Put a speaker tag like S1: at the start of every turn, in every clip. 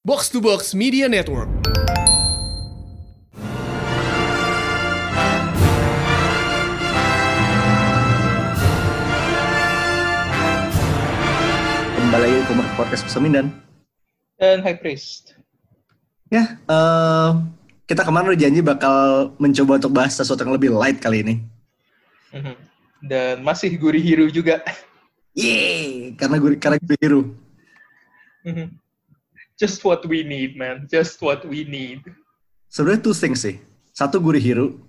S1: Box to Box Media Network.
S2: Kembali lagi ke podcast Pesemindan.
S3: dan High Priest.
S2: Ya, eh, kita kemarin udah janji bakal mencoba untuk bahas sesuatu yang lebih light kali ini.
S3: Mhm. Dan masih Guri Hero juga.
S2: Yeay, karena gue karena gue hero.
S3: Just what we need, man. Just what we need.
S2: Sebenarnya two things sih. Satu gue hero,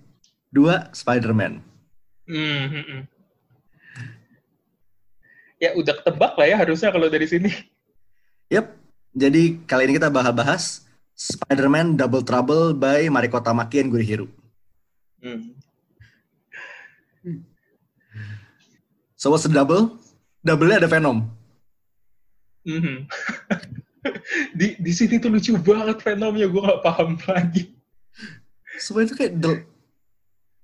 S2: dua Spider-Man.
S3: Mhm. Ya udah ketebak lah ya harusnya kalau dari sini.
S2: Yep. Jadi kali ini kita bahas-bahas Spider-Man Double Trouble by Mariko Tamaki and Guri Hiro.
S3: Hmm.
S2: So what's the double? Double-nya ada Venom.
S3: Mhm. di di sini tuh lucu banget fenomnya gue nggak paham lagi.
S2: Sebenarnya itu kayak the-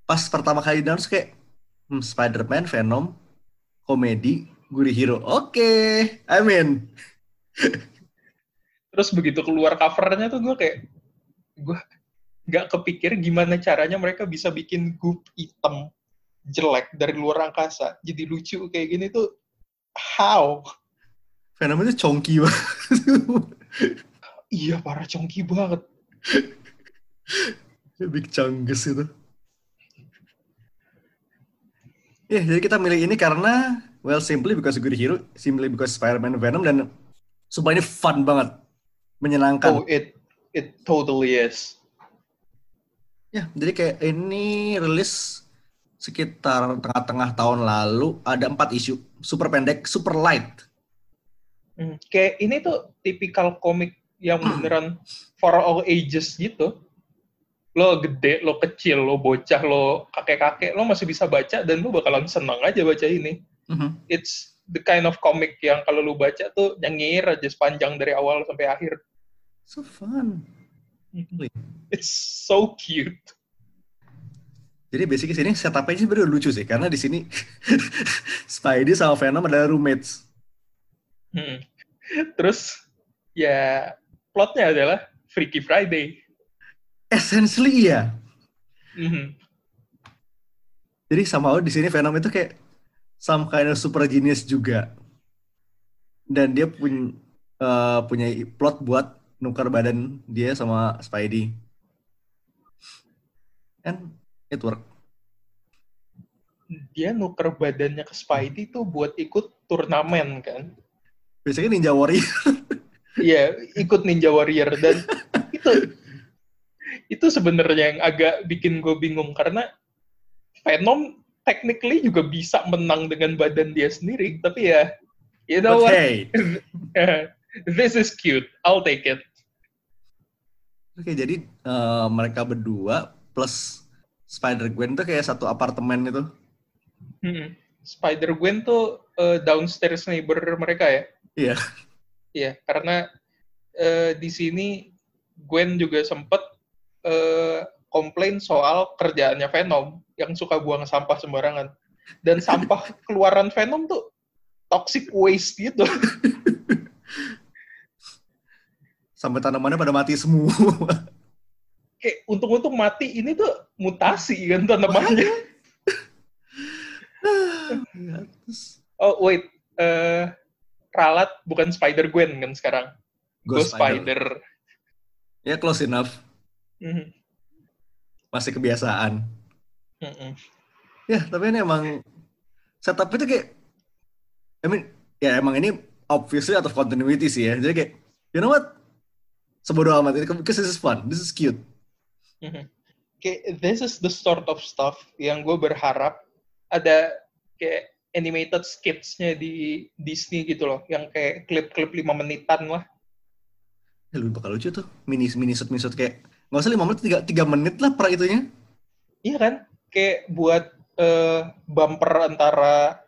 S2: pas pertama kali dance kayak hmm, Spider-Man, Venom, komedi, Guri Hiro. Oke, I'm in.
S3: Terus begitu keluar covernya tuh gue kayak gue nggak kepikir gimana caranya mereka bisa bikin goop hitam jelek dari luar angkasa jadi lucu kayak gini tuh how
S2: Venom itu chonky banget.
S3: iya parah congki banget
S2: Big Chungus itu. Ya, jadi kita milih ini karena, well, simply because Guri Hiro, simply because Spider-Man Venom, dan supaya ini fun banget. Menyenangkan.
S3: oh it it totally is
S2: Ya, jadi kayak ini rilis sekitar tengah-tengah tahun lalu, ada empat isu. Super pendek, super light.
S3: Hmm, kayak ini tuh tipikal komik yang beneran for all ages gitu lo gede lo kecil lo bocah lo kakek-kakek lo masih bisa baca dan lo bakalan senang aja baca ini
S2: Mhm.
S3: it's the kind of comic yang kalau lu baca tuh nyengir aja sepanjang dari awal sampai akhir.
S2: So fun.
S3: It's so cute.
S2: Jadi basically sini setupnya sih sebenarnya lucu sih, karena di sini Spidey sama Venom adalah roommates.
S3: Hmm. Terus ya plotnya adalah Freaky Friday.
S2: Essentially iya.
S3: Mhm.
S2: Jadi sama di sini Venom itu kayak some kind of super genius juga. Dan dia punya punya plot buat nukar badan dia sama Spidey. And it work.
S3: Dia nuker badannya ke Spidey tuh buat ikut turnamen kan.
S2: Biasanya Ninja Warrior.
S3: Iya, ikut Ninja Warrior dan itu itu sebenarnya yang agak bikin gue bingung karena Venom technically juga bisa menang dengan badan dia sendiri, tapi ya you know
S2: But
S3: what?
S2: hey.
S3: This is cute. I'll take it.
S2: Oke, jadi eh, mereka berdua plus Spider-Gwen tuh kayak satu apartemen itu.
S3: Hmm. Spider Gwen tuh eh, downstairs neighbor mereka ya.
S2: Iya.
S3: Iya, karena eh, di sini Gwen juga sempet eh, komplain soal kerjaannya Venom yang suka buang sampah sembarangan. Dan sampah keluaran Venom tuh toxic waste gitu.
S2: Sampai tanamannya pada mati semua.
S3: Kayak untung-untung mati ini tuh mutasi kan tanamannya.
S2: Terus
S3: Oh wait, eh Ralat bukan Spider Gwen kan sekarang. Ghost Spider.
S2: Ya close enough.
S3: Mhm.
S2: Masih kebiasaan.
S3: Mhm.
S2: Ya, tapi ini emang setup itu kayak I mean, ya emang ini obviously out of continuity sih ya. Jadi kayak, you know what? Sebodoh amat ini because this is fun, this is cute.
S3: Mhm. Kayak this is the sort of stuff yang gue berharap ada kayak animated skits-nya di Disney gitu loh, yang kayak klip-klip 5 menitan lah.
S2: Ya, lu bakal lucu tuh. Mini mini shoot mini shoot kayak nggak usah lima menit, tiga, tiga menit lah per itunya.
S3: Iya kan? Kayak buat eh, bumper antara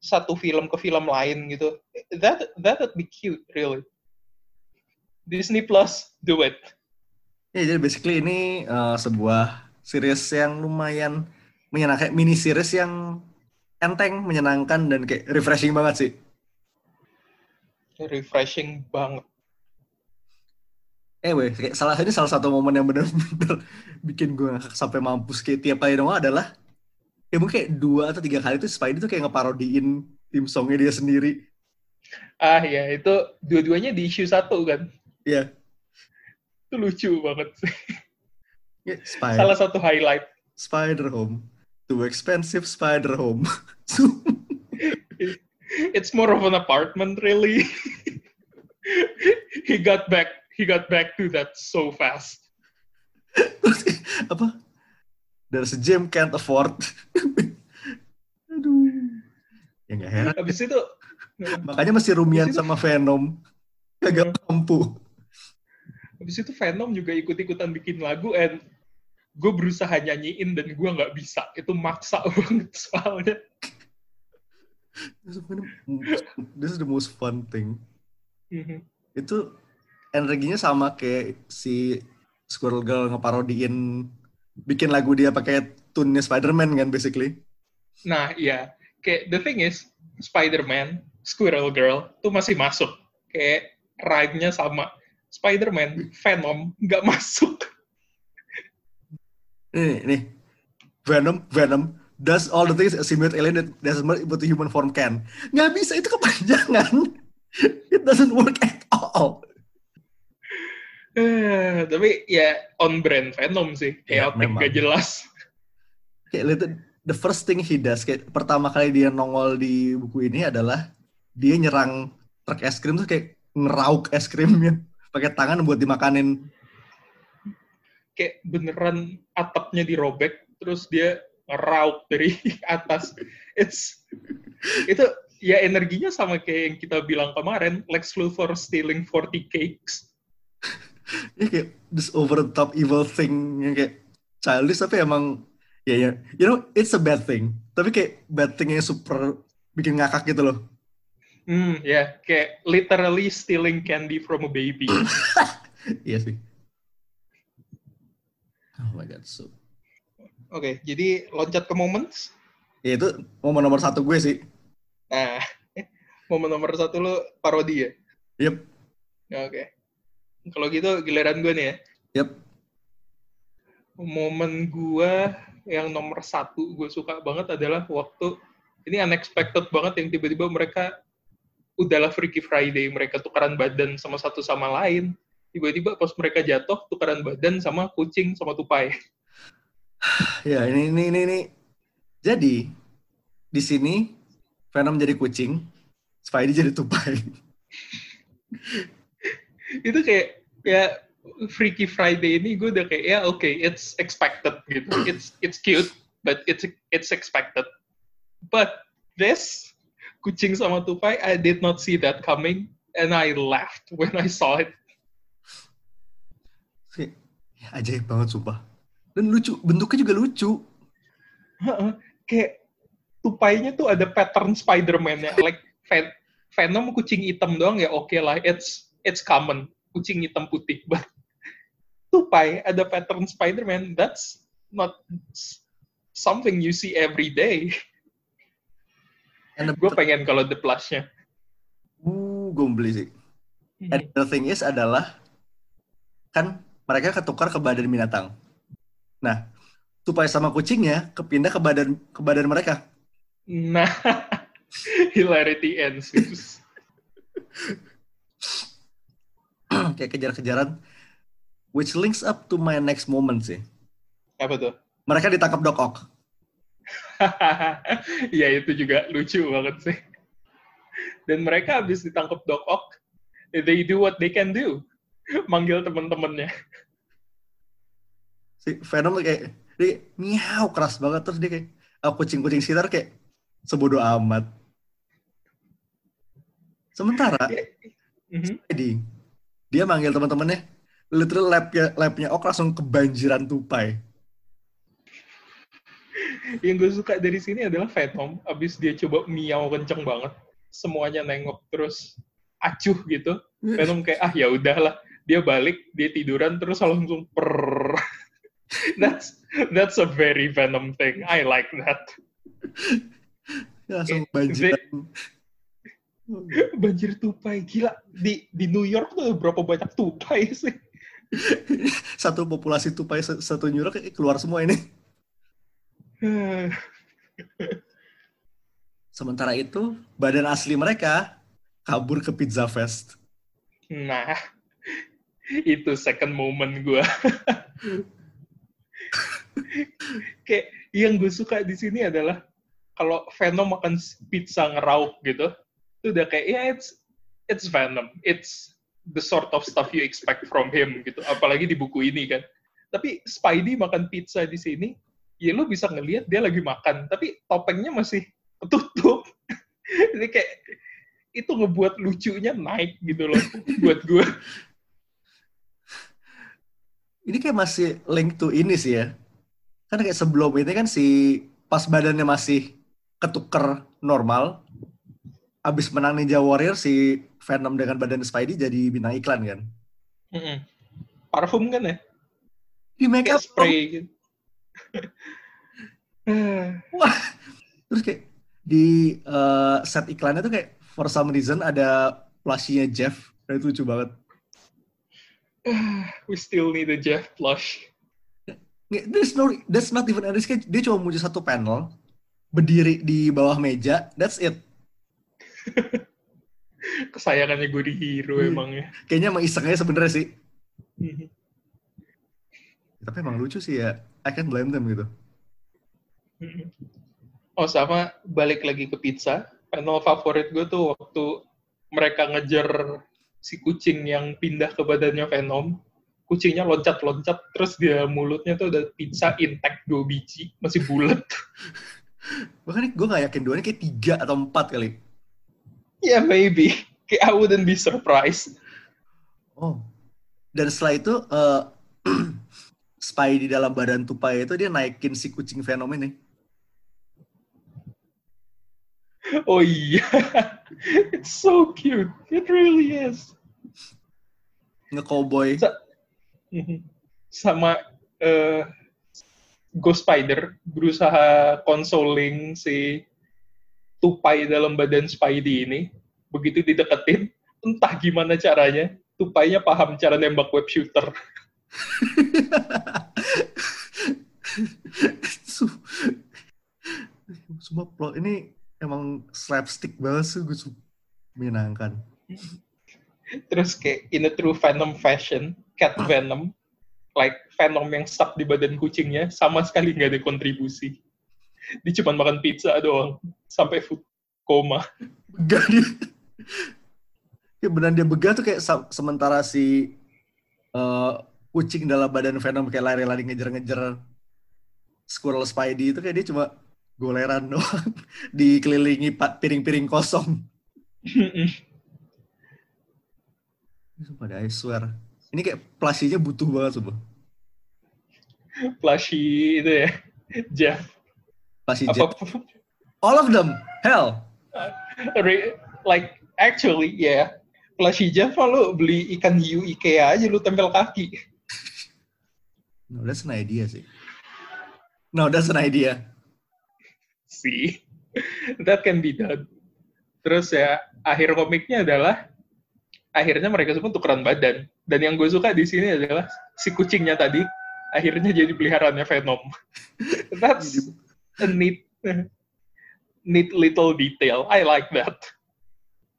S3: satu film ke film lain gitu. That that would be cute, really. Disney Plus, do it.
S2: Ya, jadi basically ini eh, sebuah series yang lumayan menyenangkan, mini series yang enteng, menyenangkan dan kayak refreshing banget sih.
S3: Refreshing banget.
S2: Eh weh, kayak salah ini salah satu momen yang benar-benar bikin gue sampai mampus kayak tiap kali nongol adalah ya mungkin kayak dua atau tiga kali tuh Spidey tuh kayak ngeparodiin tim songnya dia sendiri.
S3: Ah ya, itu dua-duanya di issue satu kan.
S2: Iya.
S3: Itu lucu banget sih.
S2: Yeah,
S3: Salah satu highlight.
S2: Spider Home. Too expensive Spider Home.
S3: It's more of an apartment really. he got back he got back to that so fast.
S2: Apa? There's a gym can't afford. Aduh. Ya nggak heran.
S3: Habis itu
S2: Makanya masih rumian
S3: itu-
S2: sama Venom. Kagak mampu.
S3: habis itu Venom juga ikut-ikutan bikin lagu and gue berusaha nyanyiin dan gue nggak bisa. Itu maksa banget soalnya.
S2: This is the most fun thing.
S3: Mhm.
S2: Itu energinya sama kayak si Squirrel Girl ngeparodiin bikin lagu dia pakai tune-nya Spider-Man kan basically.
S3: Nah, iya. Kayak the thing is, Spider-Man, Squirrel Girl, tuh masih masuk. Kayak rhyme-nya sama. Spider-Man, Venom, nggak masuk.
S2: Nih, nih. Venom, Venom does all the things a symbiote alien that doesn't work but the human form can. Nggak bisa, itu kepanjangan. It doesn't work at all.
S3: Eh, tapi ya on brand Venom sih.
S2: Ya,
S3: Chaotic,
S2: memang.
S3: gak jelas.
S2: Kayak lihat the first thing he does, kayak pertama kali dia nongol di buku ini adalah dia nyerang truk es krim tuh kayak ngerauk es krimnya pakai tangan buat dimakanin.
S3: Kayak beneran atapnya dirobek, terus dia ngerauk dari atas. It's itu ya energinya sama kayak yang kita bilang kemarin, Lex Luthor stealing 40 cakes.
S2: Ya kayak this over the top evil thing yang kayak childish tapi emang ya ya you know it's a bad thing tapi kayak bad thing yang super bikin ngakak gitu loh
S3: Hmm, ya, kayak literally stealing candy from a baby.
S2: iya sih oh my god so
S3: Oke, jadi loncat ke moments.
S2: ya itu momen nomor satu gue sih
S3: Nah, momen nomor satu lo parodi ya?
S2: yep
S3: Oke. Kalau gitu giliran gue nih ya.
S2: yep
S3: Momen gue yang nomor satu gue suka banget adalah waktu ini unexpected banget yang tiba-tiba mereka udahlah Freaky Friday mereka tukaran badan sama satu sama lain tiba-tiba pas mereka jatuh tukaran badan sama kucing sama tupai.
S2: Ya ini ini ini, ini. jadi di sini Venom jadi kucing Spidey jadi tupai.
S3: Itu kayak ya Freaky Friday ini gue udah kayak ya oke it's expected gitu. It's it's cute but it's it's expected. But this kucing sama tupai I did not see that coming and I laughed when I saw it
S2: ya, ajaib banget sumpah. Dan lucu bentuknya juga lucu.
S3: Kayak tupainya tuh ada pattern Spider-Man ya like Ven- Venom kucing hitam doang ya oke lah it's it's common. Kucing hitam putih but tupai ada pattern Spider-Man that's not something you see every day. Gue pengen kalau the plushnya
S2: uh, gue beli sih. And the thing is adalah kan mereka ketukar ke badan binatang. Nah, tupai sama kucingnya kepindah ke badan ke badan mereka.
S3: nah hilarity ensues
S2: Kayak kejar-kejaran. Which links up to my next moment sih.
S3: apa tuh
S2: Mereka ditangkap Doc Ock.
S3: ya itu juga lucu banget sih. Dan mereka habis ditangkap Doc Ock, they do what they can do. Manggil teman-temannya.
S2: Si Venom kayak dia miau keras banget terus dia kayak ah, kucing-kucing sekitar kayak sebodoh amat. Sementara
S3: Mhm.
S2: Spidey, dia manggil teman-temannya, literal labnya labnya Ock langsung kebanjiran tupai.
S3: Yang gue suka dari sini adalah Venom, abis dia coba miau kenceng banget, semuanya nengok terus acuh gitu. Venom kayak ah ya udahlah, dia balik, dia tiduran terus langsung per. that's that's a very Venom thing. I like that.
S2: Ya, langsung banjiran.
S3: Banjir tupai, gila. Di di New York tuh berapa banyak tupai sih?
S2: Satu populasi tupai satu New York eh, keluar semua ini. Sementara itu, badan asli mereka kabur ke Pizza Fest.
S3: Nah, itu second moment gue. Kayak yang gue suka di sini adalah kalau Venom makan pizza ngerauk gitu, itu udah kayak ya it's it's Venom, it's the sort of stuff you expect from him gitu. Apalagi di buku ini kan. Tapi Spidey makan pizza di sini, ya lo bisa ngelihat dia lagi makan, tapi topengnya masih ketutup. Jadi kayak itu ngebuat lucunya naik gitu loh buat gue.
S2: Ini kayak masih link to ini sih ya. Kan kayak sebelum ini kan si pas badannya masih ketuker normal, abis menang Ninja Warrior si Venom dengan badan Spidey jadi bintang iklan kan.
S3: Mm-mm. Parfum kan ya?
S2: Di make up
S3: spray gitu.
S2: Wah, terus kayak di eh, set iklannya tuh kayak for some reason ada plushie-nya Jeff. Dan itu lucu banget.
S3: We still need a Jeff plush.
S2: There's no, that's not even a risk. Dia cuma muncul satu panel, berdiri di bawah meja, that's it.
S3: Kesayangannya gue di hero
S2: Hmm.
S3: emang ya.
S2: Kayaknya emang iseng aja sebenarnya sih.
S3: Mhm.
S2: Tapi emang lucu sih ya. I can blame them gitu.
S3: Mhm. Oh sama balik lagi ke pizza. Panel favorit gue tuh waktu mereka ngejar si kucing yang pindah ke badannya Venom. Kucingnya loncat-loncat, terus dia mulutnya tuh ada pizza intact dua biji, masih bulat.
S2: Bahkan gue gak yakin dua ini kayak tiga atau empat kali.
S3: yeah, maybe. Kayak I wouldn't be surprised.
S2: Oh. Dan setelah itu, eh Spidey di dalam badan tupai itu dia naikin si kucing Venom ini.
S3: Oh iya. It's so cute. It really is.
S2: Nge-cowboy.
S3: Sa-. Sama eh, Ghost Spider berusaha consoling si tupai dalam badan Spidey ini. Begitu dideketin, entah gimana caranya, tupainya paham cara nembak web shooter.
S2: Su- Semua plot ini emang slapstick banget sih gue menyenangkan.
S3: Terus kayak in a true Venom fashion, Cat Venom, like Venom yang stuck di badan kucingnya, sama sekali nggak ada kontribusi. Dia cuma makan pizza doang, sampai food coma.
S2: Begah dia. Ya benar dia begah tuh kayak sementara si eh, kucing dalam badan Venom kayak lari-lari ngejar-ngejar Squirrel Spidey itu kayak dia cuma goleran doang dikelilingi piring-piring kosong. Sumpah I swear. Ini kayak plushie-nya butuh banget sumpah.
S3: Flashy itu ya, Jeff.
S2: Plushie
S3: Apa,
S2: Jet. All of them. Hell.
S3: re- like actually ya, yeah. Flashy Jeff lu beli ikan hiu IKEA aja lu tempel kaki.
S2: No, that's an idea sih. No, that's an idea.
S3: See, that can be done. Terus ya, akhir komiknya adalah akhirnya mereka semua tukeran badan. Dan yang gue suka di sini adalah si kucingnya tadi akhirnya jadi peliharaannya Venom. That's a neat, neat little detail. I like that.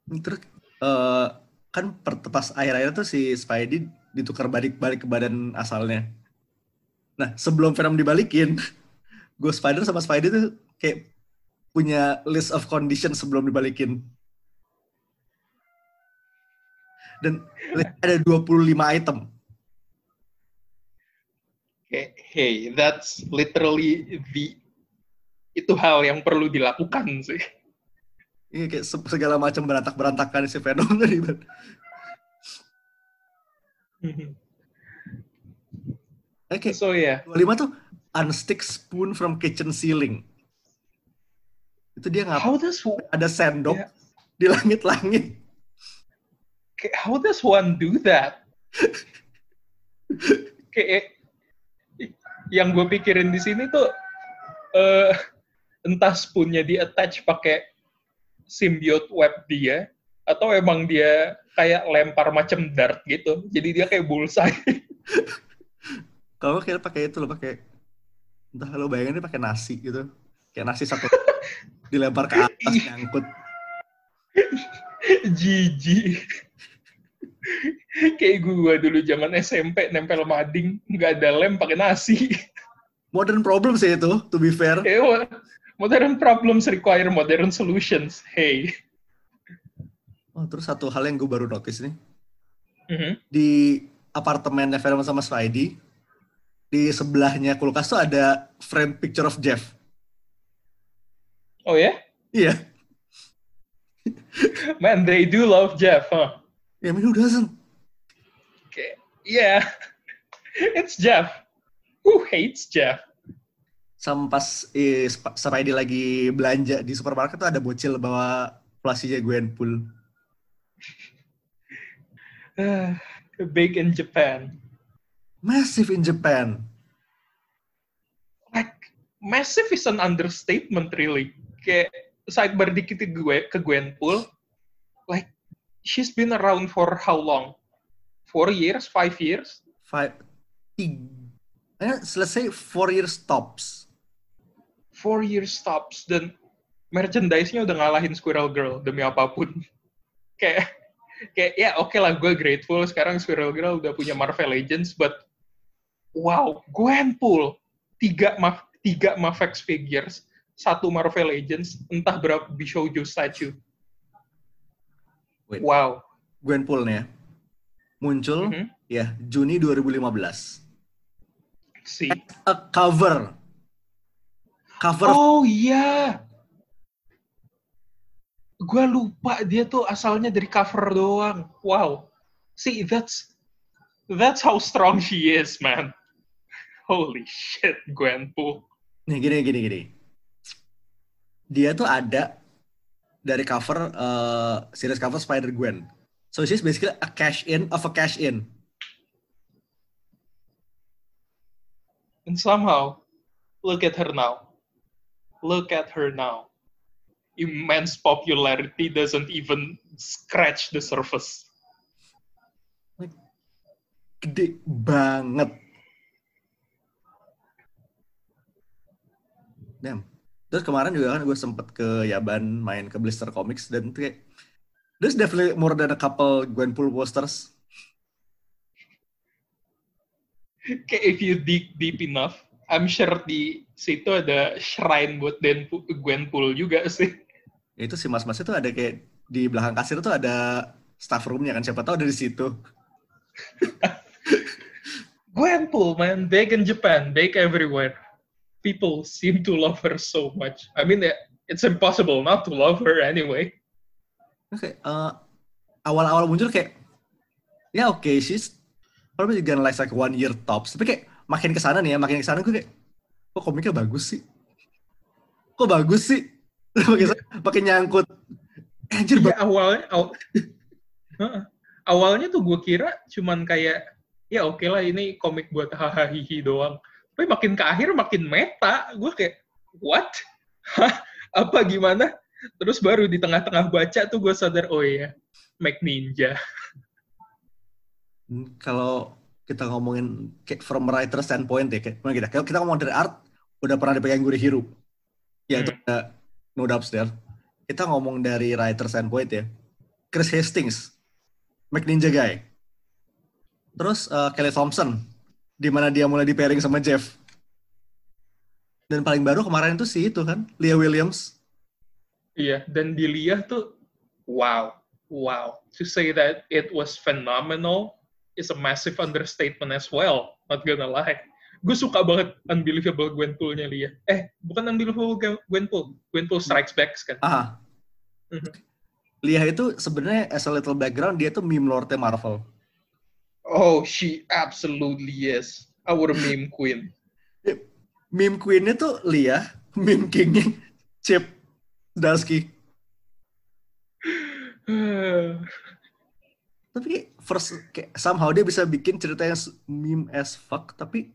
S2: Terus eh, kan per- pas akhir-akhir tuh si Spidey ditukar balik-balik ke badan asalnya. Nah, sebelum Venom dibalikin, Ghost Spider sama Spidey tuh kayak punya list of conditions sebelum dibalikin. Dan ada 25 item.
S3: Kayak, hey, that's literally the itu hal yang perlu dilakukan sih.
S2: Ini kayak se- segala macam berantak-berantakan si Venom tadi. Oke,
S3: So ya,
S2: 25 tuh unstick spoon from kitchen ceiling. Itu dia ngap
S3: how does
S2: ada sendok
S3: Yeah.
S2: di langit-langit.
S3: how does one do that? kayak yang gue pikirin di sini tuh eh entah spoonnya di attach pakai symbiote web dia atau emang dia kayak lempar macam dart gitu. Jadi dia kayak bullseye.
S2: Kalau kayak pakai itu lo pakai entah lo bayangin dia pakai nasi gitu. Kayak nasi satu dilempar ke atas nyangkut.
S3: Jiji. Kayak gua dulu zaman SMP nempel mading, nggak ada lem pakai nasi.
S2: Modern problem sih itu, to be fair.
S3: Ewa. Modern problems require modern solutions. Hey.
S2: Oh, terus satu hal yang gue baru notice nih.
S3: Mhm.
S2: Di apartemennya Venom sama Spidey, di sebelahnya kulkas tuh ada frame picture of Jeff.
S3: Oh ya?
S2: Iya.
S3: Man, they do love Jeff, huh?
S2: Ya, I mean, who doesn't?
S3: Okay. Yeah. It's Jeff. Who hates Jeff?
S2: Sama pas eh, Sp- Spidey lagi belanja di supermarket tuh ada bocil bawa plastiknya Gwenpool.
S3: Uh, big in Japan.
S2: Massive in Japan.
S3: Like, massive is an understatement, really. Kayak, sidebar dikit ke gue, ke Gwenpool. Like, she's been around for how long? Four years? Five years?
S2: Five, tiga, eh, selesai four years tops.
S3: Four years stops. Dan merchandise-nya udah ngalahin Squirrel Girl demi apa pun. kayak, kayak ya oke lah gue grateful sekarang Squirrel Girl udah punya Marvel Legends, but wow, Gwenpool tiga ma tiga Mafex figures, satu Marvel Legends, entah berapa Bishoujo statue.
S2: Wait.
S3: Wow.
S2: Gwenpool nih ya. Muncul
S3: Mhm.
S2: ya Juni 2015.
S3: Si.
S2: A cover. Cover of-
S3: Oh iya. Gue lupa dia tuh asalnya dari cover doang. Wow. See, that's that's how strong she is, man. Holy shit, Gwenpool.
S2: nih gini gini gini. Dia tuh ada dari cover eh, series cover Spider Gwen. So she's basically a cash in of a cash in.
S3: And somehow, look at her now. Look at her now. Immense popularity doesn't even scratch the surface.
S2: Gede banget. Damn. Terus kemarin juga kan gue sempet ke Yaban main ke Blister Comics dan tuh kayak there's definitely more than a couple Gwenpool posters.
S3: Kayak if you dig deep enough, I'm sure di situ ada shrine buat Gwenpool juga sih.
S2: Itu si mas-mas itu ada kayak di belakang kasir tuh ada staff roomnya kan siapa tahu ada di situ.
S3: Gwenpool, man, big in Japan, big everywhere. People seem to love her so much. I mean, eh, it's impossible not to love her anyway.
S2: Oke, eh, awal-awal muncul kayak ya oke she's probably gonna last like one year tops. Tapi kayak makin ke sana nih ya, makin ke sana gue kayak kok komiknya bagus sih? Kok bagus sih? Pakai pakai nyangkut. Anjir,
S3: Iya, awalnya aw- awalnya tuh gue kira cuman kayak ya oke lah ini komik buat hahaha hihi doang. Tapi makin ke akhir makin meta. Gue kayak what? Hah? Apa gimana? Terus baru di tengah-tengah baca tuh gue sadar oh iya, Mac Ninja.
S2: Hmm, kalau kita ngomongin kayak from writer standpoint ya, kayak gimana kita? Kalau kita ngomong dari art, udah pernah dipegang Guri Hiro. Ya itu
S3: Hmm.
S2: ada no doubts there. Kita ngomong dari writer standpoint ya. Chris Hastings, McNinja Guy. Terus eh, Kelly Thompson, di mana dia mulai di pairing sama Jeff. Dan paling baru kemarin itu sih itu kan, Leah Williams.
S3: Iya, dan di Liah tuh, wow, wow. To say that it was phenomenal is a massive understatement as well. Not gonna lie. Gue suka banget Unbelievable Gwenpool-nya Liah. Eh, bukan Unbelievable Gwen- Gwenpool. Gwenpool Strikes Back kan?
S2: Ah,
S3: Mhm.
S2: Leah itu sebenarnya as a little background dia tuh meme lordnya Marvel.
S3: Oh, she absolutely is. Our meme queen.
S2: meme queennya tuh Lia, meme kingnya Chip Darsky. Tapi first kayak somehow dia bisa bikin cerita yang meme as fuck, tapi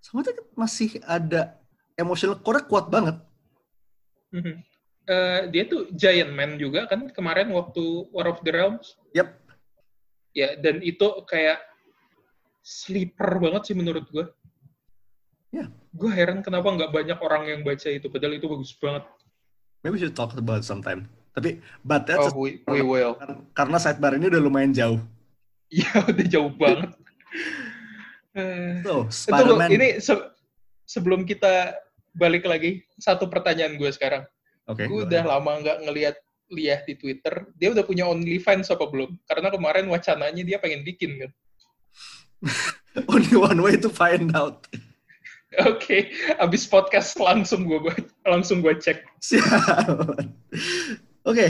S2: sama tuh masih ada emotional core kuat banget.
S3: Mhm. Eh, dia tuh Giant Man juga kan kemarin waktu War of the Realms.
S2: Yap.
S3: Ya, dan itu kayak sleeper banget sih menurut gue.
S2: Ya.
S3: Gue heran kenapa nggak banyak orang yang baca itu, padahal itu bagus banget.
S2: Maybe we should talk about it sometime. Tapi, but that's
S3: Oh, we, we will.
S2: karena sidebar ini udah lumayan jauh.
S3: Iya, udah jauh banget.
S2: So, Spider-Man.
S3: ini se- sebelum kita balik lagi, satu pertanyaan gue sekarang.
S2: Oke.
S3: gue udah lama nggak ngelihat Liah di Twitter. Dia udah punya OnlyFans apa belum? Karena kemarin wacananya dia pengen bikin kan.
S2: Only one way to find out.
S3: Oke, abis podcast langsung gue langsung gue cek.
S2: Oke.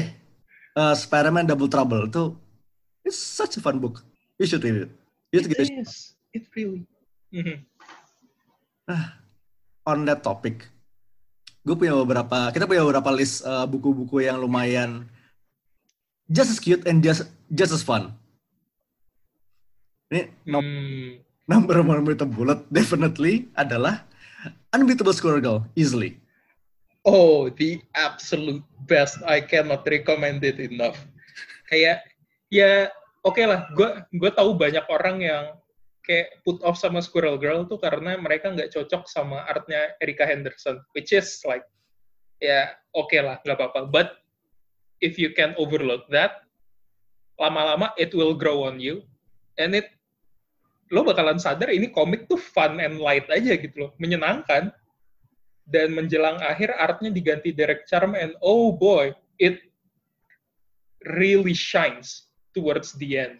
S2: Uh, Spider-Man Double Trouble itu it's such a fun book. You should read it. You should
S3: It is, it really. Mhm.
S2: on that topic. Gue punya beberapa, kita punya beberapa list uh, buku-buku yang lumayan just as cute and just just as fun. Ini nom-
S3: Hmm,
S2: number one with a bullet definitely adalah Unbeatable Squirrel Girl, easily.
S3: Oh, the absolute best. I cannot recommend it enough. Kayak ya oke lah. Gue gue tahu banyak orang yang kayak put off sama Squirrel Girl tuh karena mereka nggak cocok sama artnya Erika Henderson, which is like ya oke lah nggak apa-apa. But if you can overlook that, lama-lama it will grow on you, and it lo bakalan sadar ini komik tuh fun and light aja gitu loh, menyenangkan. Dan menjelang akhir artnya diganti Derek Charm and oh boy it really shines towards the end.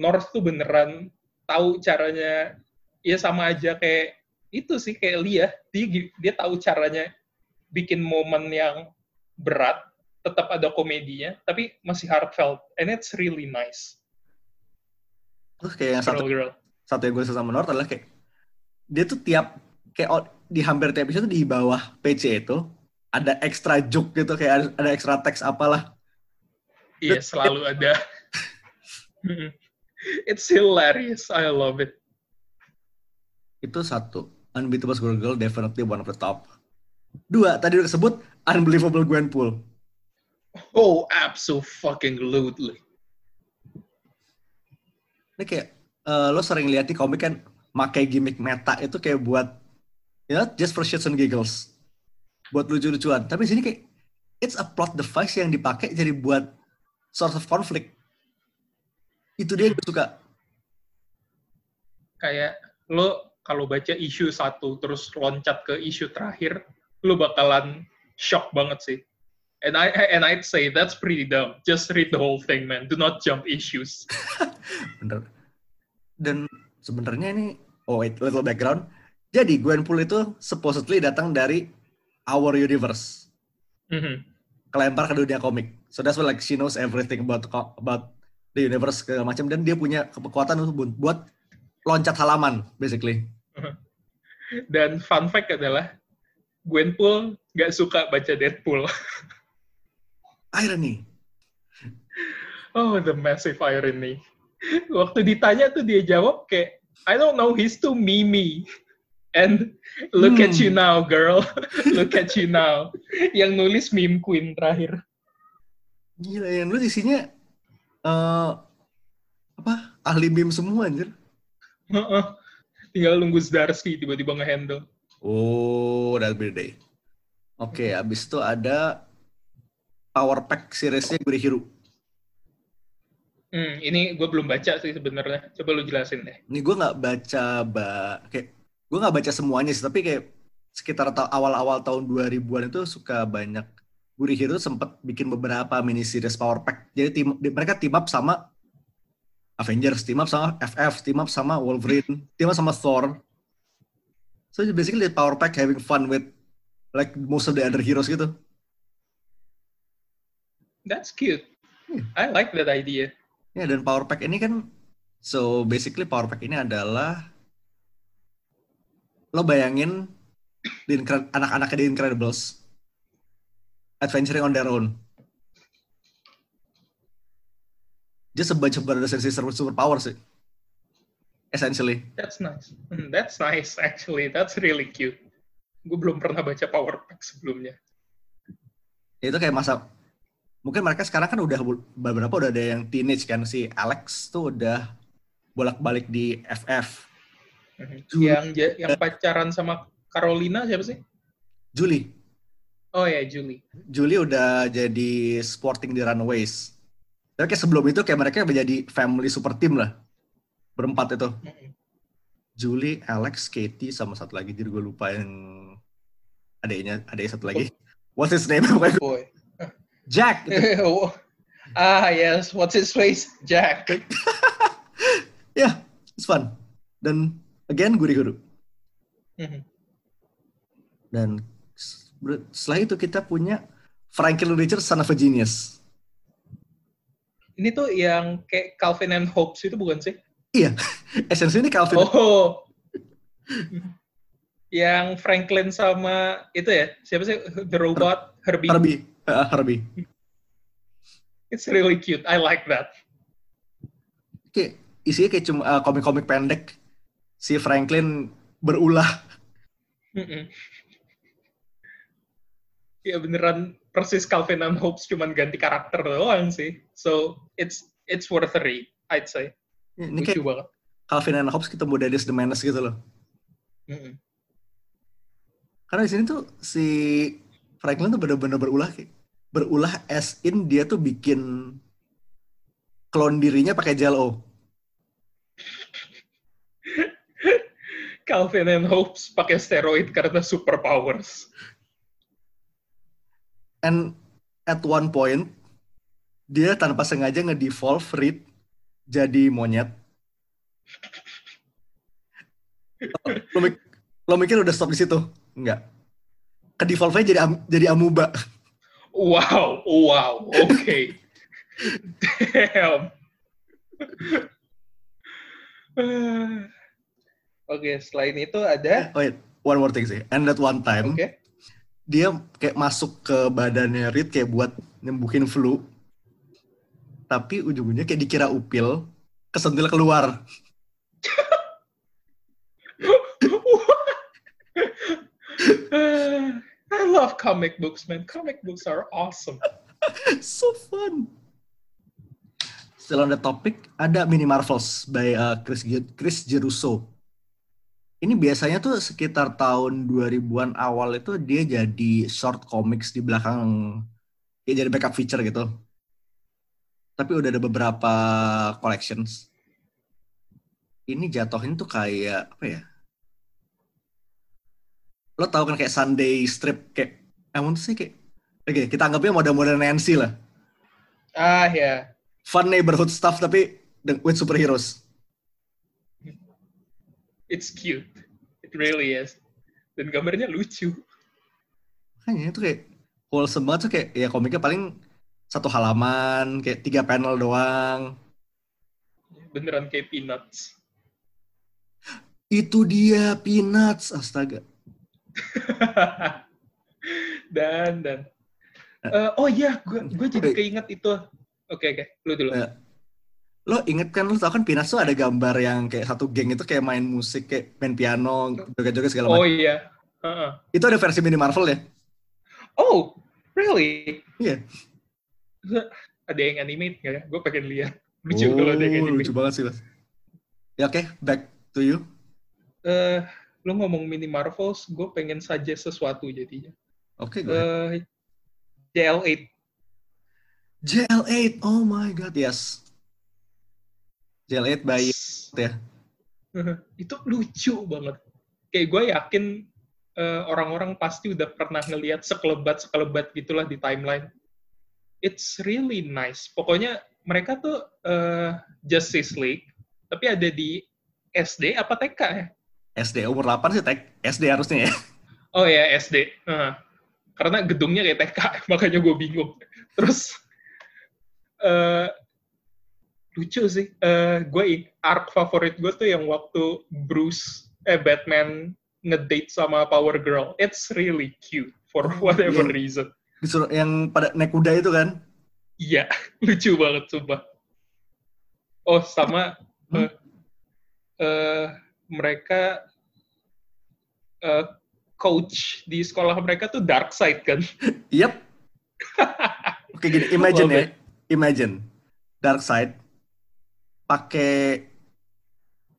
S3: North tuh beneran tahu caranya ya sama aja kayak itu sih kayak Lia. Dia dia tahu caranya bikin momen yang berat tetap ada komedinya tapi masih heartfelt and it's really nice.
S2: Terus kayak yang satu
S3: Girl
S2: satu yang gue suka sama North adalah kayak dia tuh tiap kayak di hampir tiap episode di bawah PC itu ada extra joke gitu kayak ada, ada extra teks apalah.
S3: iya selalu ada it's hilarious I love it
S2: Itu satu. Unbeatable Squirrel Girl definitely one of the top. Dua, tadi udah disebut Unbelievable Gwenpool.
S3: Oh, absolutely.
S2: Ini kayak eh, lo sering lihat di komik kan makai gimmick meta itu kayak buat ya just for shits and giggles. Buat lucu-lucuan. Tapi sini kayak it's a plot device yang dipakai jadi buat source of conflict. Itu dia gue suka.
S3: Kayak lo kalau baca isu satu terus loncat ke isu terakhir, lo bakalan shock banget sih. And I and I'd say that's pretty dumb. Just read the whole thing, man. Do not jump issues.
S2: Bener. Dan sebenarnya ini, oh wait, little background. Jadi Gwenpool itu supposedly datang dari our universe.
S3: Mhm.
S2: kelempar ke dunia komik. So that's why like she knows everything about about the universe segala macam dan dia punya kekuatan untuk bu- buat loncat halaman basically.
S3: Dan fun fact adalah Gwenpool nggak suka baca Deadpool.
S2: Irony.
S3: Oh, the massive irony. Waktu ditanya tuh dia jawab kayak, I don't know, he's too memey. And look at
S2: Hmm.
S3: you now, girl. look at you now. Yang nulis meme queen terakhir.
S2: Gila yang lu isinya eh apa? Ahli meme semua anjir.
S3: Heeh. Tinggal nunggu Zdarsky tiba-tiba nge-handle.
S2: Oh, that'll be the day. Oke, abis itu ada Power Pack seriesnya Guri Hero.
S3: Hmm, ini gue belum baca sih sebenarnya. Coba lu jelasin deh.
S2: Ini gue nggak baca ba kayak gue nggak baca semuanya sih, tapi kayak sekitar ta- awal-awal tahun 2000-an itu suka banyak Guri Hero sempat bikin beberapa mini series Power Pack. Jadi tim, di- mereka team up sama Avengers, team up sama FF, team up sama Wolverine, team up sama Thor. So basically the Power Pack having fun with like most of the other heroes gitu.
S3: That's cute.
S2: Hmm.
S3: I like that idea.
S2: Ya dan Power Pack ini kan so basically Power Pack ini adalah lo bayangin di anak-anaknya di Incredibles adventuring on their own. Just a bunch of brothers and sisters with superpowers sih. Essentially.
S3: That's nice. Hmm, That's nice, actually. That's really cute. Gue belum pernah baca Power Pack sebelumnya.
S2: Ya, itu kayak masa mungkin mereka sekarang kan udah beberapa udah ada yang teenage kan si Alex tuh udah bolak-balik di FF. Julie.
S3: Yang yang pacaran sama Carolina siapa sih?
S2: Julie.
S3: Oh ya, Julie.
S2: Julie udah jadi sporting di Runaways. Tapi kayak sebelum itu kayak mereka menjadi family super team lah. Berempat itu. Julie, Alex, Katie, sama satu lagi. Jadi gue lupa yang adanya, adanya satu lagi. What's his name? Pokoknya
S3: Boy.
S2: Jack.
S3: Oh. ah, yes. What's his face? Jack.
S2: Ya, it's fun. Dan again, gurih-guru.
S3: Mhm.
S2: Dan setelah itu kita punya Franklin Richards, Son of a Genius.
S3: Ini tuh yang kayak Calvin and Hobbes itu bukan sih?
S2: Iya, esensi ini Calvin.
S3: Oh. yang Franklin sama itu ya, siapa sih? The Robot, Herbie.
S2: Herbie. Ah, Herbie.
S3: It's really cute. I like that.
S2: Kayak isinya kayak cuma uh, komik-komik pendek. Si Franklin berulah.
S3: Ya beneran persis Calvin and Hobbes cuman ganti karakter doang sih. So it's it's worth a read, I'd say.
S2: Ini
S3: Lucu
S2: kayak
S3: banget.
S2: Calvin and Hobbes ketemu Dennis the Menace gitu loh.
S3: Mm-mm.
S2: Karena di sini tuh si Franklin tuh bener-bener berulah kayak berulah as in dia tuh bikin klon dirinya pakai gel O.
S3: Calvin and Hobbes pakai steroid karena superpowers.
S2: And at one point dia tanpa sengaja nge-devolve Reed jadi monyet. lo, mik- lo mikir udah stop di situ? Enggak. Ke devolve-nya jadi am- jadi amuba.
S3: Wow, wow, oke. Damn. Oke, selain itu ada,
S2: Wait, one more thing sih. And at one time
S3: oke,
S2: dia kayak masuk ke badannya Reed kayak buat nyembuhin flu. Tapi ujung-ujungnya kayak dikira upil, kesentil keluar.
S3: I love comic books, man. Comic books are awesome.
S2: so fun. Still on the topic, ada Mini Marvels by uh, Chris Chris Jeruso. Ini biasanya tuh sekitar tahun 2000-an awal itu dia jadi short comics di belakang ya jadi backup feature gitu. Tapi udah ada beberapa collections. Ini jatuhin tuh kayak apa ya? Lo tau kan kayak Sunday strip kayak want to say kayak Oke, kita anggapnya model-model Nancy lah.
S3: Ah ya,
S2: Fun neighborhood stuff tapi with superheroes.
S3: It's cute. It really is. Dan gambarnya lucu.
S2: Makanya itu kayak wholesome banget tuh kayak ya komiknya paling satu halaman, kayak tiga panel doang.
S3: Beneran kayak Peanuts.
S2: Itu dia Peanuts, astaga.
S3: dan dan Eh, oh iya, gue gue jadi keinget itu. Oke oke, lu dulu.
S2: Eh, Lo inget kan, lo tau kan Peanuts tuh ada gambar yang kayak satu geng itu kayak main musik, kayak main piano, joget-joget segala
S3: Oh
S2: macam.
S3: iya. Heeh.
S2: Itu ada versi mini Marvel ya?
S3: Oh, really?
S2: Iya.
S3: Ada yang animate nggak ya? Gue pengen lihat. Lucu kalau ada yang
S2: Oh,
S3: animate.
S2: lucu banget sih, Mas. Ya oke, back to you.
S3: Eh, lu ngomong mini Marvels, gue pengen saja sesuatu jadinya.
S2: Oke, go ahead.
S3: Eh, JL8.
S2: JL8, oh my god, yes. JL8 by ya.
S3: itu lucu banget. Kayak gue yakin eh, orang-orang pasti udah pernah ngelihat sekelebat-sekelebat gitulah di timeline. It's really nice. Pokoknya mereka tuh eh, Justice League, tapi ada di SD apa TK ya?
S2: SD umur 8 sih tek SD harusnya ya.
S3: Oh ya SD. Heeh. karena gedungnya kayak TK, makanya gue bingung. Terus eh lucu sih. Eh gue arc favorit gue tuh yang waktu Bruce eh Batman ngedate sama Power Girl. It's really cute for whatever
S2: Iya.
S3: reason.
S2: Disuruh yang pada naik kuda itu kan.
S3: Iya, lucu banget sumpah. Oh, sama
S2: Hmm?
S3: eh, eh, mereka eh, coach di sekolah mereka tuh dark side kan.
S2: Yep. Oke gini, imagine
S3: Love
S2: ya. Imagine. Dark side pakai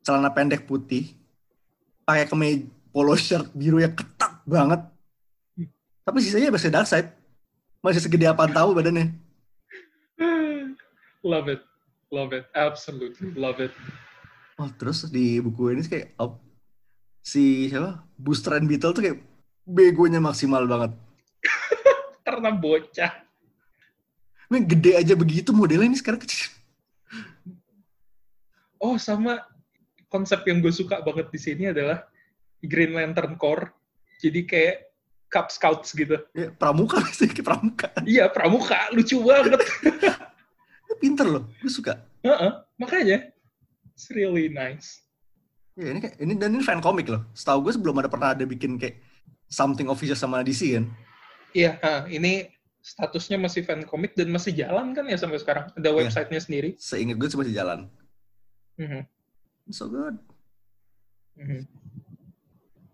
S2: celana pendek putih, pakai kemeja polo shirt biru yang ketat banget. Tapi sisanya masih dark side. Masih segede apaan tahu badannya.
S3: love it. Love it. Absolutely love it.
S2: Oh, terus di buku ini kayak oh, si siapa? Booster and Beetle tuh kayak begonya maksimal banget.
S3: Karena bocah.
S2: Ini gede aja begitu modelnya ini sekarang kecil.
S3: Oh, sama konsep yang gue suka banget di sini adalah Green Lantern Corps. Jadi kayak Cub Scouts gitu.
S2: Ya, pramuka sih, kayak pramuka.
S3: Iya, pramuka. Lucu banget.
S2: Pinter loh, gue suka.
S3: Heeh, makanya. It's really nice.
S2: Ya, ini kayak ini dan ini fan komik loh. Setahu gue sebelum ada pernah ada bikin kayak something official sama DC kan.
S3: Iya, ah, ini statusnya masih fan komik dan masih jalan kan ya sampai sekarang. Ada
S2: Iya.
S3: websitenya sendiri.
S2: Seingat gue sih masih jalan.
S3: Mhm,
S2: So good.
S3: mhm.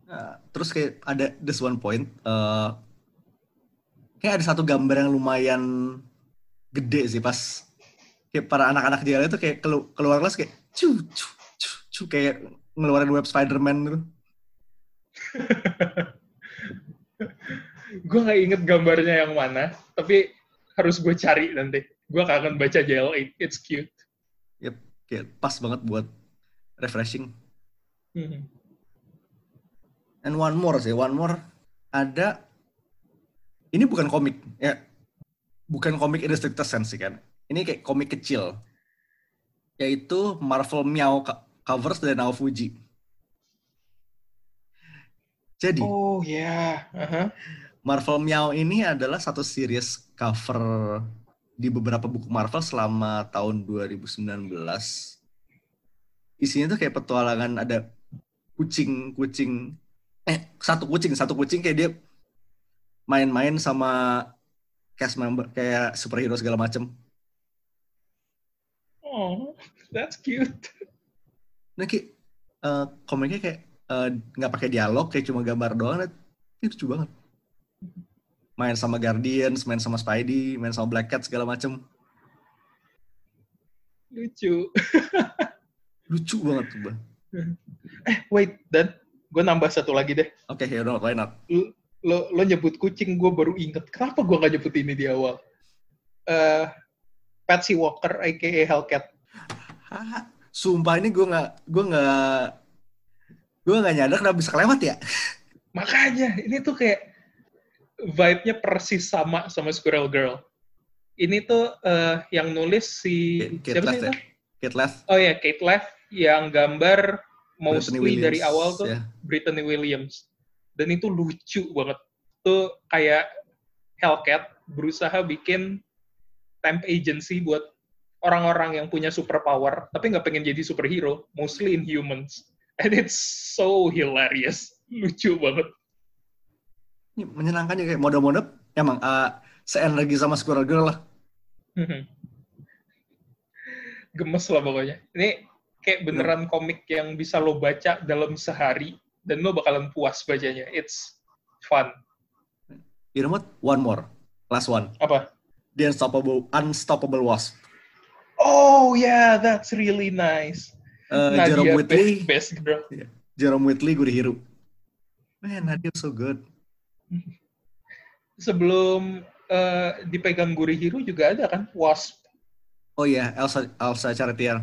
S2: Nah, terus kayak ada this one point, eh kayak ada satu gambar yang lumayan gede sih pas kayak para anak-anak jalan itu kayak kelu- keluar kelas kayak cu cu cu, cu kayak ngeluarin web Spider-Man gitu.
S3: gue nggak inget gambarnya yang mana, tapi harus gue cari nanti. Gue kangen baca JL8. It's cute.
S2: Kayak pas banget buat refreshing.
S3: Mhm.
S2: And one more sih, one more ada ini bukan komik ya, bukan komik in the sense sih kan. Ini kayak komik kecil, yaitu Marvel Meow co- covers dari Naofuji. Jadi
S3: Oh ya, Aha.
S2: Marvel Meow ini adalah satu series cover di beberapa buku Marvel selama tahun 2019. Isinya tuh kayak petualangan ada kucing-kucing eh satu kucing, satu kucing kayak dia main-main sama cast member kayak superhero segala macem.
S3: Oh, that's cute.
S2: Nah kayak eh, komiknya kayak eh, nggak pakai dialog, kayak cuma gambar doang. nah, Itu lucu banget. Main sama Guardians, main sama Spidey, main sama Black Cat segala macem.
S3: Lucu.
S2: Lucu banget tuh, Bang.
S3: Eh, wait, dan gue nambah satu lagi deh.
S2: Oke, okay, yaudah, why not?
S3: Lo, lo nyebut kucing, gue baru inget. Kenapa gue gak nyebut ini di awal? Eh, Patsy Walker, aka Hellcat.
S2: Hah, Sumpah ini gue nggak, gue nggak, gue nggak nyadar kenapa bisa kelewat ya.
S3: Makanya, ini tuh kayak vibe-nya persis sama sama Squirrel Girl. Ini tuh eh, yang nulis si
S2: Kate
S3: siapa sih
S2: Leth ya? Kate
S3: Oh ya, Kate Leth yang gambar mostly dari awal tuh
S2: ya.
S3: Brittany Williams. Dan itu lucu banget. Tuh kayak Hellcat berusaha bikin temp agency buat orang-orang yang punya superpower, tapi nggak pengen jadi superhero, mostly in humans. And it's so hilarious. Lucu banget.
S2: Ini menyenangkan juga kayak mode-mode emang uh, seenergi sama Squirrel Girl lah.
S3: Gemes lah pokoknya. Ini kayak beneran komik yang bisa lo baca dalam sehari, dan lo bakalan puas bacanya. It's fun.
S2: You know what? One more, last one.
S3: Apa?
S2: The Unstoppable, Unstoppable Wasp.
S3: Oh yeah, that's really nice.
S2: Uh,
S3: Nadia
S2: Jerome Whitley,
S3: best, best girl.
S2: Jerome Whitley, Gurihiru. Man, Nadia so good.
S3: Sebelum eh, dipegang Gurihiru juga ada kan Wasp.
S2: Oh iya, Elsa, Elsa Charretier.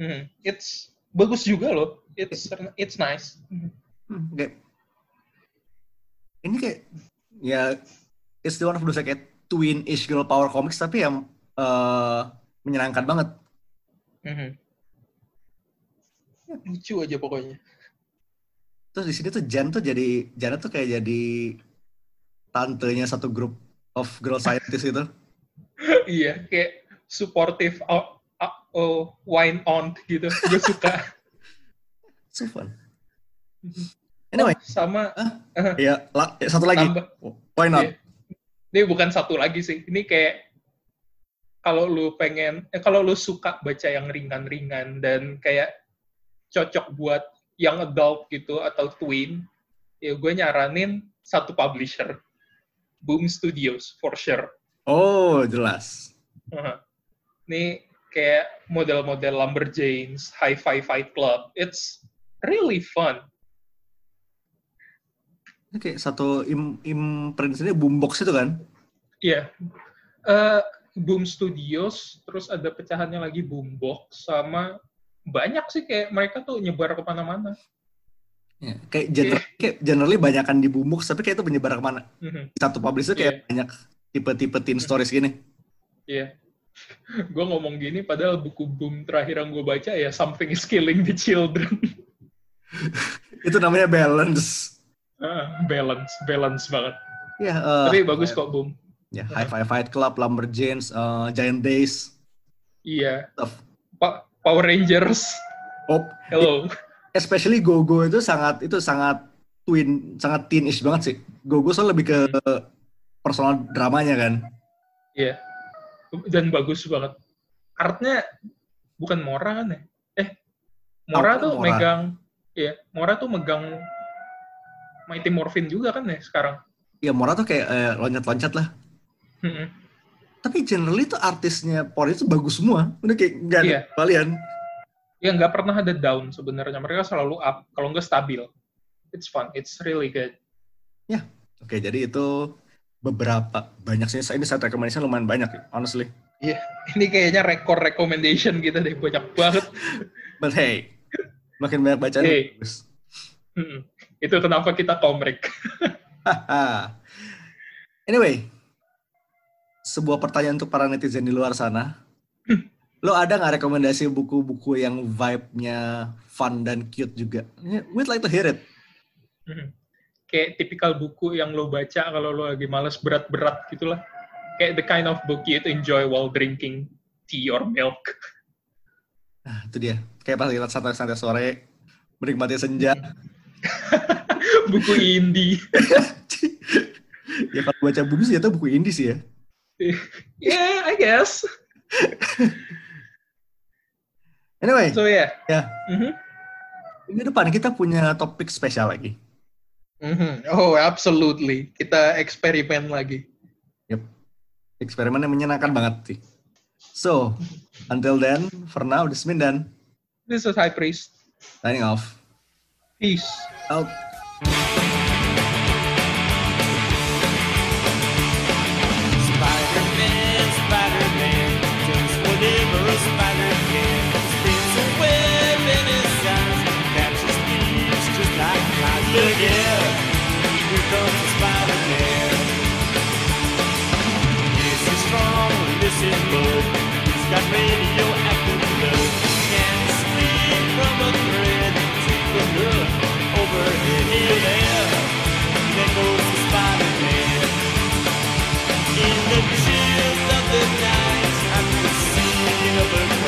S3: Hmm, It's bagus juga loh. It's it's nice.
S2: Hmm, kayak ini kayak ya it's the one of those kayak twin-ish girl power comics tapi yang eh, menyenangkan banget.
S3: Mhm. Lucu aja pokoknya.
S2: Terus di sini tuh Jan tuh jadi Jana tuh kayak jadi tantenya satu grup of girl scientist gitu.
S3: iya, kayak supportive oh, oh, oh, wine on gitu. Gue suka.
S2: So fun. Anyway,
S3: Oh, sama
S2: ya, la- satu lagi.
S3: tambah
S2: Why not?
S3: Iya. Ini bukan satu lagi sih. Ini kayak kalau lu pengen, eh, kalau lu suka baca yang ringan-ringan dan kayak cocok buat young adult gitu atau tween, ya gue nyaranin satu publisher, Boom Studios for sure.
S2: Oh, jelas.
S3: Ini kayak model-model Lumberjanes, Hi-Fi Fight Club. It's really fun.
S2: Ini kayak satu im imprint ini boombox itu kan?
S3: Iya. Eh, Boom Studios, terus ada pecahannya lagi Boombox, sama banyak sih kayak mereka tuh nyebar ke mana-mana.
S2: Ya, kayak generally, kayak generally banyakan di boombox, tapi kayak itu menyebar ke mana?
S3: Mhm.
S2: Satu publisher kayak banyak tipe-tipe teen stories gini.
S3: Iya. gue ngomong gini, padahal buku Boom terakhir yang gue baca ya Something is Killing the Children.
S2: Itu namanya balance.
S3: Ah, balance, balance banget.
S2: Ya, eh,
S3: Tapi bagus kok Boom.
S2: Ya, High Five Fight Club, Lumberjanes, eh, Giant Days,
S3: Iya.
S2: stuff.
S3: Pa- Power Rangers.
S2: Oh,
S3: Hello.
S2: especially Go-Go itu sangat itu sangat twin, sangat teenish banget sih. Go-Go soalnya lebih ke personal dramanya kan.
S3: Iya. Dan bagus banget. Artnya bukan Mora kan ya? Eh, Mora
S2: Artnya
S3: tuh
S2: Mora.
S3: megang, iya, Mora tuh megang Mighty Morphin juga kan ya sekarang.
S2: Ya Mora tuh kayak eh, loncat-loncat lah. Tapi generally tuh artisnya Power itu bagus semua. Udah kayak nggak ada
S3: Iya.
S2: kalian.
S3: Ya nggak pernah ada down sebenarnya. Mereka selalu up, kalau nggak stabil. It's fun. It's really good.
S2: Oke, jadi itu beberapa banyak sih. Ini satu recommendation lumayan banyak, honestly.
S3: Ini kayaknya rekor recommendation kita deh banyak banget.
S2: But hey, makin banyak bacaan
S3: Hey.
S2: bagus.
S3: Mm-mm. Itu kenapa kita komrek.
S2: Anyway, sebuah pertanyaan untuk para netizen di luar sana. Lo ada nggak rekomendasi buku-buku yang vibe-nya fun dan cute juga? We'd like to hear it.
S3: Mhm. Kayak tipikal buku yang lo baca kalau lo lagi males berat-berat gitulah. Kayak the kind of book you enjoy while drinking tea or milk.
S2: Nah, itu dia. Kayak pas lihat santai-santai sore, menikmati senja.
S3: buku indie.
S2: ya kalau baca buku sih itu buku indie sih ya.
S3: yeah, I guess.
S2: Anyway,
S3: So yeah.
S2: Ya.
S3: Mhm.
S2: minggu depan kita punya topik spesial lagi.
S3: Mhm. Oh, absolutely. Kita eksperimen lagi.
S2: Eksperimen yang menyenangkan banget sih. So, until then, for now, this is Mindan.
S3: This is High Priest.
S2: Signing off.
S3: Peace.
S2: Out.
S4: In the chills of the night, the scene of